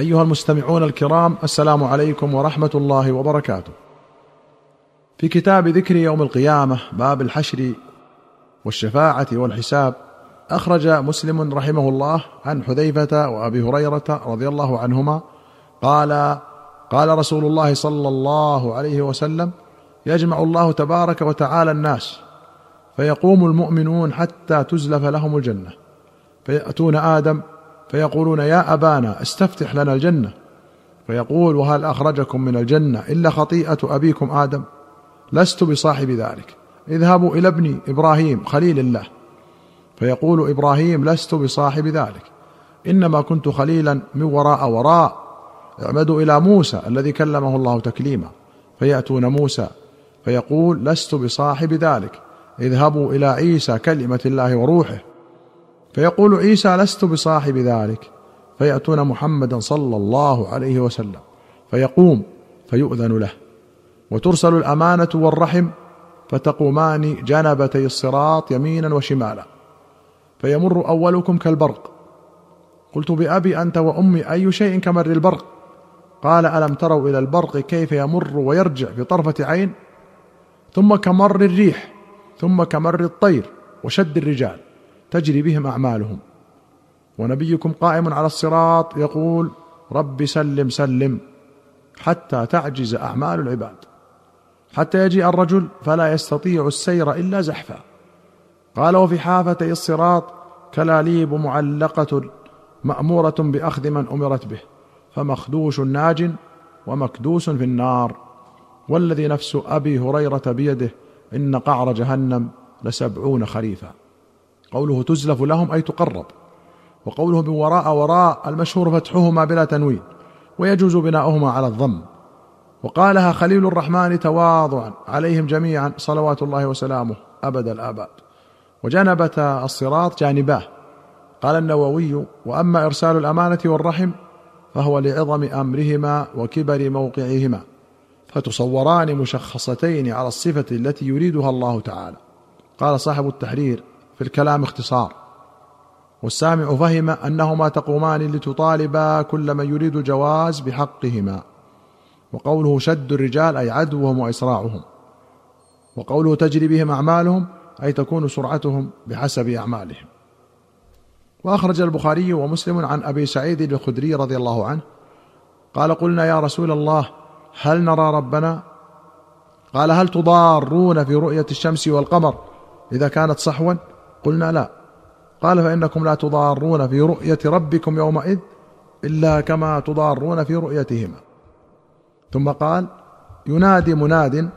أيها المستمعون الكرام السلام عليكم ورحمة الله وبركاته. في كتاب ذكر يوم القيامة باب الحشر والشفاعة والحساب أخرج مسلم رحمه الله عن حذيفة وأبي هريرة رضي الله عنهما قال قال رسول الله صلى الله عليه وسلم يجمع الله تبارك وتعالى الناس فيقوم المؤمنون حتى تزلف لهم الجنة فيأتون آدم فيقولون يا أبانا استفتح لنا الجنة. فيقول وهل أخرجكم من الجنة إلا خطيئة أبيكم آدم؟ لست بصاحب ذلك. اذهبوا إلى ابني إبراهيم خليل الله. فيقول إبراهيم لست بصاحب ذلك. إنما كنت خليلا من وراء وراء. اعمدوا إلى موسى الذي كلمه الله تكليما. فيأتون موسى فيقول لست بصاحب ذلك. اذهبوا إلى عيسى كلمة الله وروحه. فيقول عيسى لست بصاحب ذلك. فيأتون محمدا صلى الله عليه وسلم فيقوم فيؤذن له. وترسل الأمانة والرحم فتقومان جنبتي الصراط يمينا وشمالا. فيمر أولكم كالبرق. قلت بأبي أنت وأمي أي شيء كمر البرق؟ قال ألم تروا إلى البرق كيف يمر ويرجع في طرفة عين؟ ثم كمر الريح ثم كمر الطير وشد الرجال. تجري بهم أعمالهم. ونبيكم قائم على الصراط يقول رب سلم سلم حتى تعجز أعمال العباد. حتى يجيء الرجل فلا يستطيع السير إلا زحفا. قال وفي حافتي الصراط كلاليب معلقة مأمورة بأخذ من أمرت به فمخدوش ناج ومكدوس في النار. والذي نفس أبي هريرة بيده إن قعر جهنم لسبعون خريفا. قوله تزلف لهم أي تقرب وقوله من وراء وراء المشهور فتحهما بلا تنوين ويجوز بناؤهما على الضم. وقالها خليل الرحمن تواضعا عليهم جميعا صلوات الله وسلامه أبد الآباد. وجنبة الصراط جانباه. قال النووي وأما إرسال الأمانة والرحم فهو لعظم أمرهما وكبر موقعهما فتصوران مشخصتين على الصفة التي يريدها الله تعالى. قال صاحب التحرير في الكلام اختصار. والسامع فهم أنهما تقومان لتطالبا كل من يريد الجواز بحقهما. وقوله شد الرجال أي عدوهم وإسراعهم. وقوله تجري بهم أعمالهم أي تكون سرعتهم بحسب أعمالهم. وأخرج البخاري ومسلم عن أبي سعيد الخدري رضي الله عنه قال قلنا يا رسول الله هل نرى ربنا؟ قال هل تضارون في رؤية الشمس والقمر إذا كانت صحوا؟ قلنا لا. قال فإنكم لا تضارون في رؤية ربكم يومئذ إلا كما تضارون في رؤيتهما. ثم قال ينادي مناد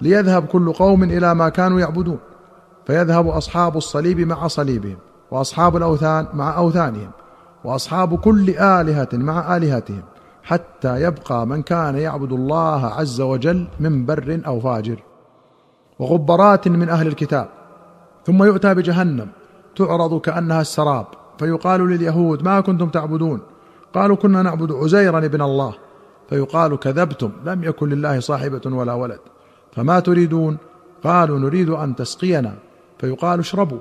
ليذهب كل قوم إلى ما كانوا يعبدون فيذهب أصحاب الصليب مع صليبهم وأصحاب الأوثان مع أوثانهم وأصحاب كل آلهة مع آلهتهم حتى يبقى من كان يعبد الله عز وجل من بر أو فاجر. وغبرات من أهل الكتاب ثم يؤتى بجهنم تعرض كأنها السراب فيقال لليهود ما كنتم تعبدون؟ قالوا كنا نعبد عزيرا ابن الله. فيقال كذبتم لم يكن لله صاحبة ولا ولد. فما تريدون؟ قالوا نريد أن تسقينا. فيقال اشربوا.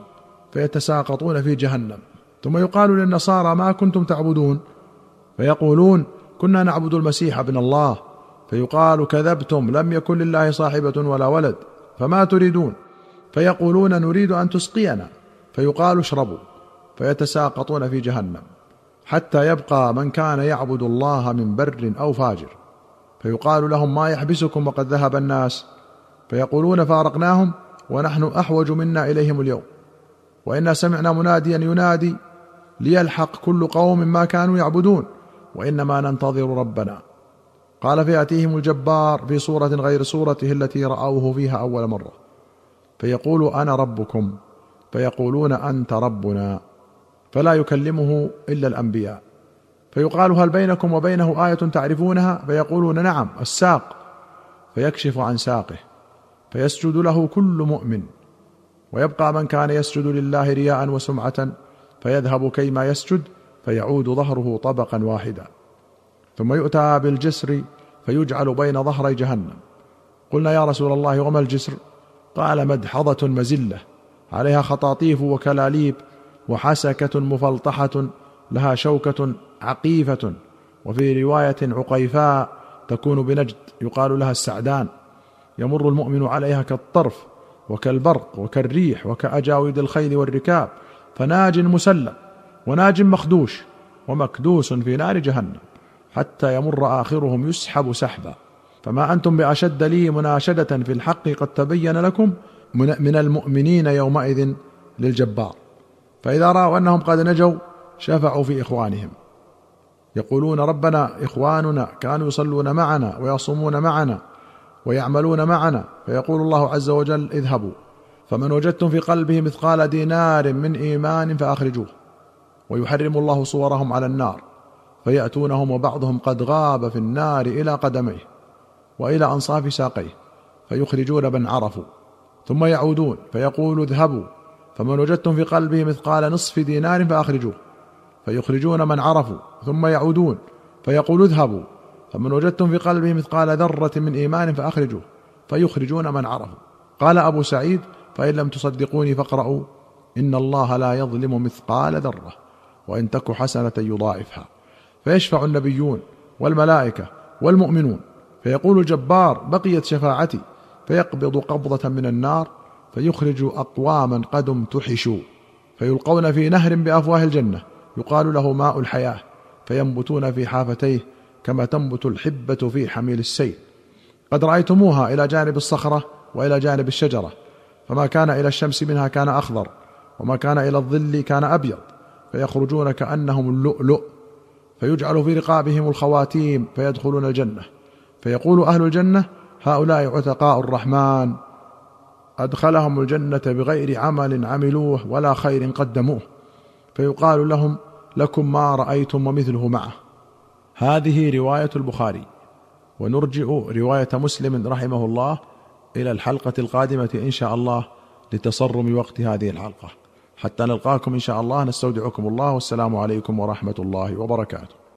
فيتساقطون في جهنم. ثم يقال للنصارى ما كنتم تعبدون؟ فيقولون كنا نعبد المسيح ابن الله. فيقال كذبتم لم يكن لله صاحبة ولا ولد فما تريدون؟ فيقولون نريد أن تسقينا فيقال اشربوا فيتساقطون في جهنم حتى يبقى من كان يعبد الله من بر أو فاجر. فيقال لهم ما يحبسكم وقد ذهب الناس. فيقولون فارقناهم ونحن أحوج منا إليهم اليوم. وإنا سمعنا مناديا ينادي ليلحق كل قوم ما كانوا يعبدون وإنما ننتظر ربنا. قال فيأتيهم الجبار في صورة غير صورته التي رأوه فيها أول مرة. فيقول أنا ربكم فيقولون أنت ربنا فلا يكلمه إلا الأنبياء. فيقال هل بينكم وبينه آية تعرفونها؟ فيقولون نعم الساق. فيكشف عن ساقه فيسجد له كل مؤمن. ويبقى من كان يسجد لله رياء وسمعة فيذهب كيما يسجد فيعود ظهره طبقا واحدا. ثم يؤتى بالجسر فيجعل بين ظهري جهنم. قلنا يا رسول الله وما الجسر؟ قال مدحضة مزلة عليها خطاطيف وكلاليب وحسكة مفلطحة لها شوكة عقيفة وفي رواية عقيفاء تكون بنجد يقال لها السعدان. يمر المؤمن عليها كالطرف وكالبرق وكالريح وكاجاويد الخيل والركاب فناج مسلم وناج مخدوش ومكدوس في نار جهنم حتى يمر آخرهم يسحب سحبا. فما أنتم بأشد لي مناشدة في الحق قد تبين لكم من المؤمنين يومئذ للجبار. فإذا رأوا أنهم قد نجوا شفعوا في إخوانهم. يقولون ربنا إخواننا كانوا يصلون معنا ويصومون معنا ويعملون معنا. فيقول الله عز وجل اذهبوا. فمن وجدتم في قلبه مثقال دينار من إيمان فأخرجوه. ويحرم الله صورهم على النار. فيأتونهم وبعضهم قد غاب في النار إلى قدميه. وإلى أنصاف ساقيه فيخرجون من عرفوا ثم يعودون فيقول اذهبوا فمن وجدتم في قلبه مثقال نصف دينار فأخرجوه فيخرجون من عرفوا ثم يعودون فيقول اذهبوا فمن وجدتم في قلبه مثقال ذرة من إيمان فأخرجوه فيخرجون من عرفوا. قال أبو سعيد فإن لم تصدقوني فاقرأوا إن الله لا يظلم مثقال ذرة وإن تك حسنة يضاعفها. فيشفع النبيون والملائكة والمؤمنون. فيقول الجبار بقيت شفاعتي فيقبض قبضة من النار فيخرج أقواما قد امتحشوا فيلقون في نهر بأفواه الجنة يقال له ماء الحياة فينبتون في حافتيه كما تنبت الحبة في حميل السيل. قد رأيتموها إلى جانب الصخرة وإلى جانب الشجرة فما كان إلى الشمس منها كان أخضر وما كان إلى الظل كان أبيض فيخرجون كأنهم اللؤلؤ فيجعل في رقابهم الخواتيم فيدخلون الجنة. فيقول أهل الجنة هؤلاء عتقاء الرحمن. أدخلهم الجنة بغير عمل عملوه ولا خير قدموه. فيقال لهم لكم ما رأيتم ومثله معه. هذه رواية البخاري. ونرجئ رواية مسلم رحمه الله إلى الحلقة القادمة إن شاء الله لتصرم وقت هذه الحلقة. حتى نلقاكم إن شاء الله نستودعكم الله والسلام عليكم ورحمة الله وبركاته.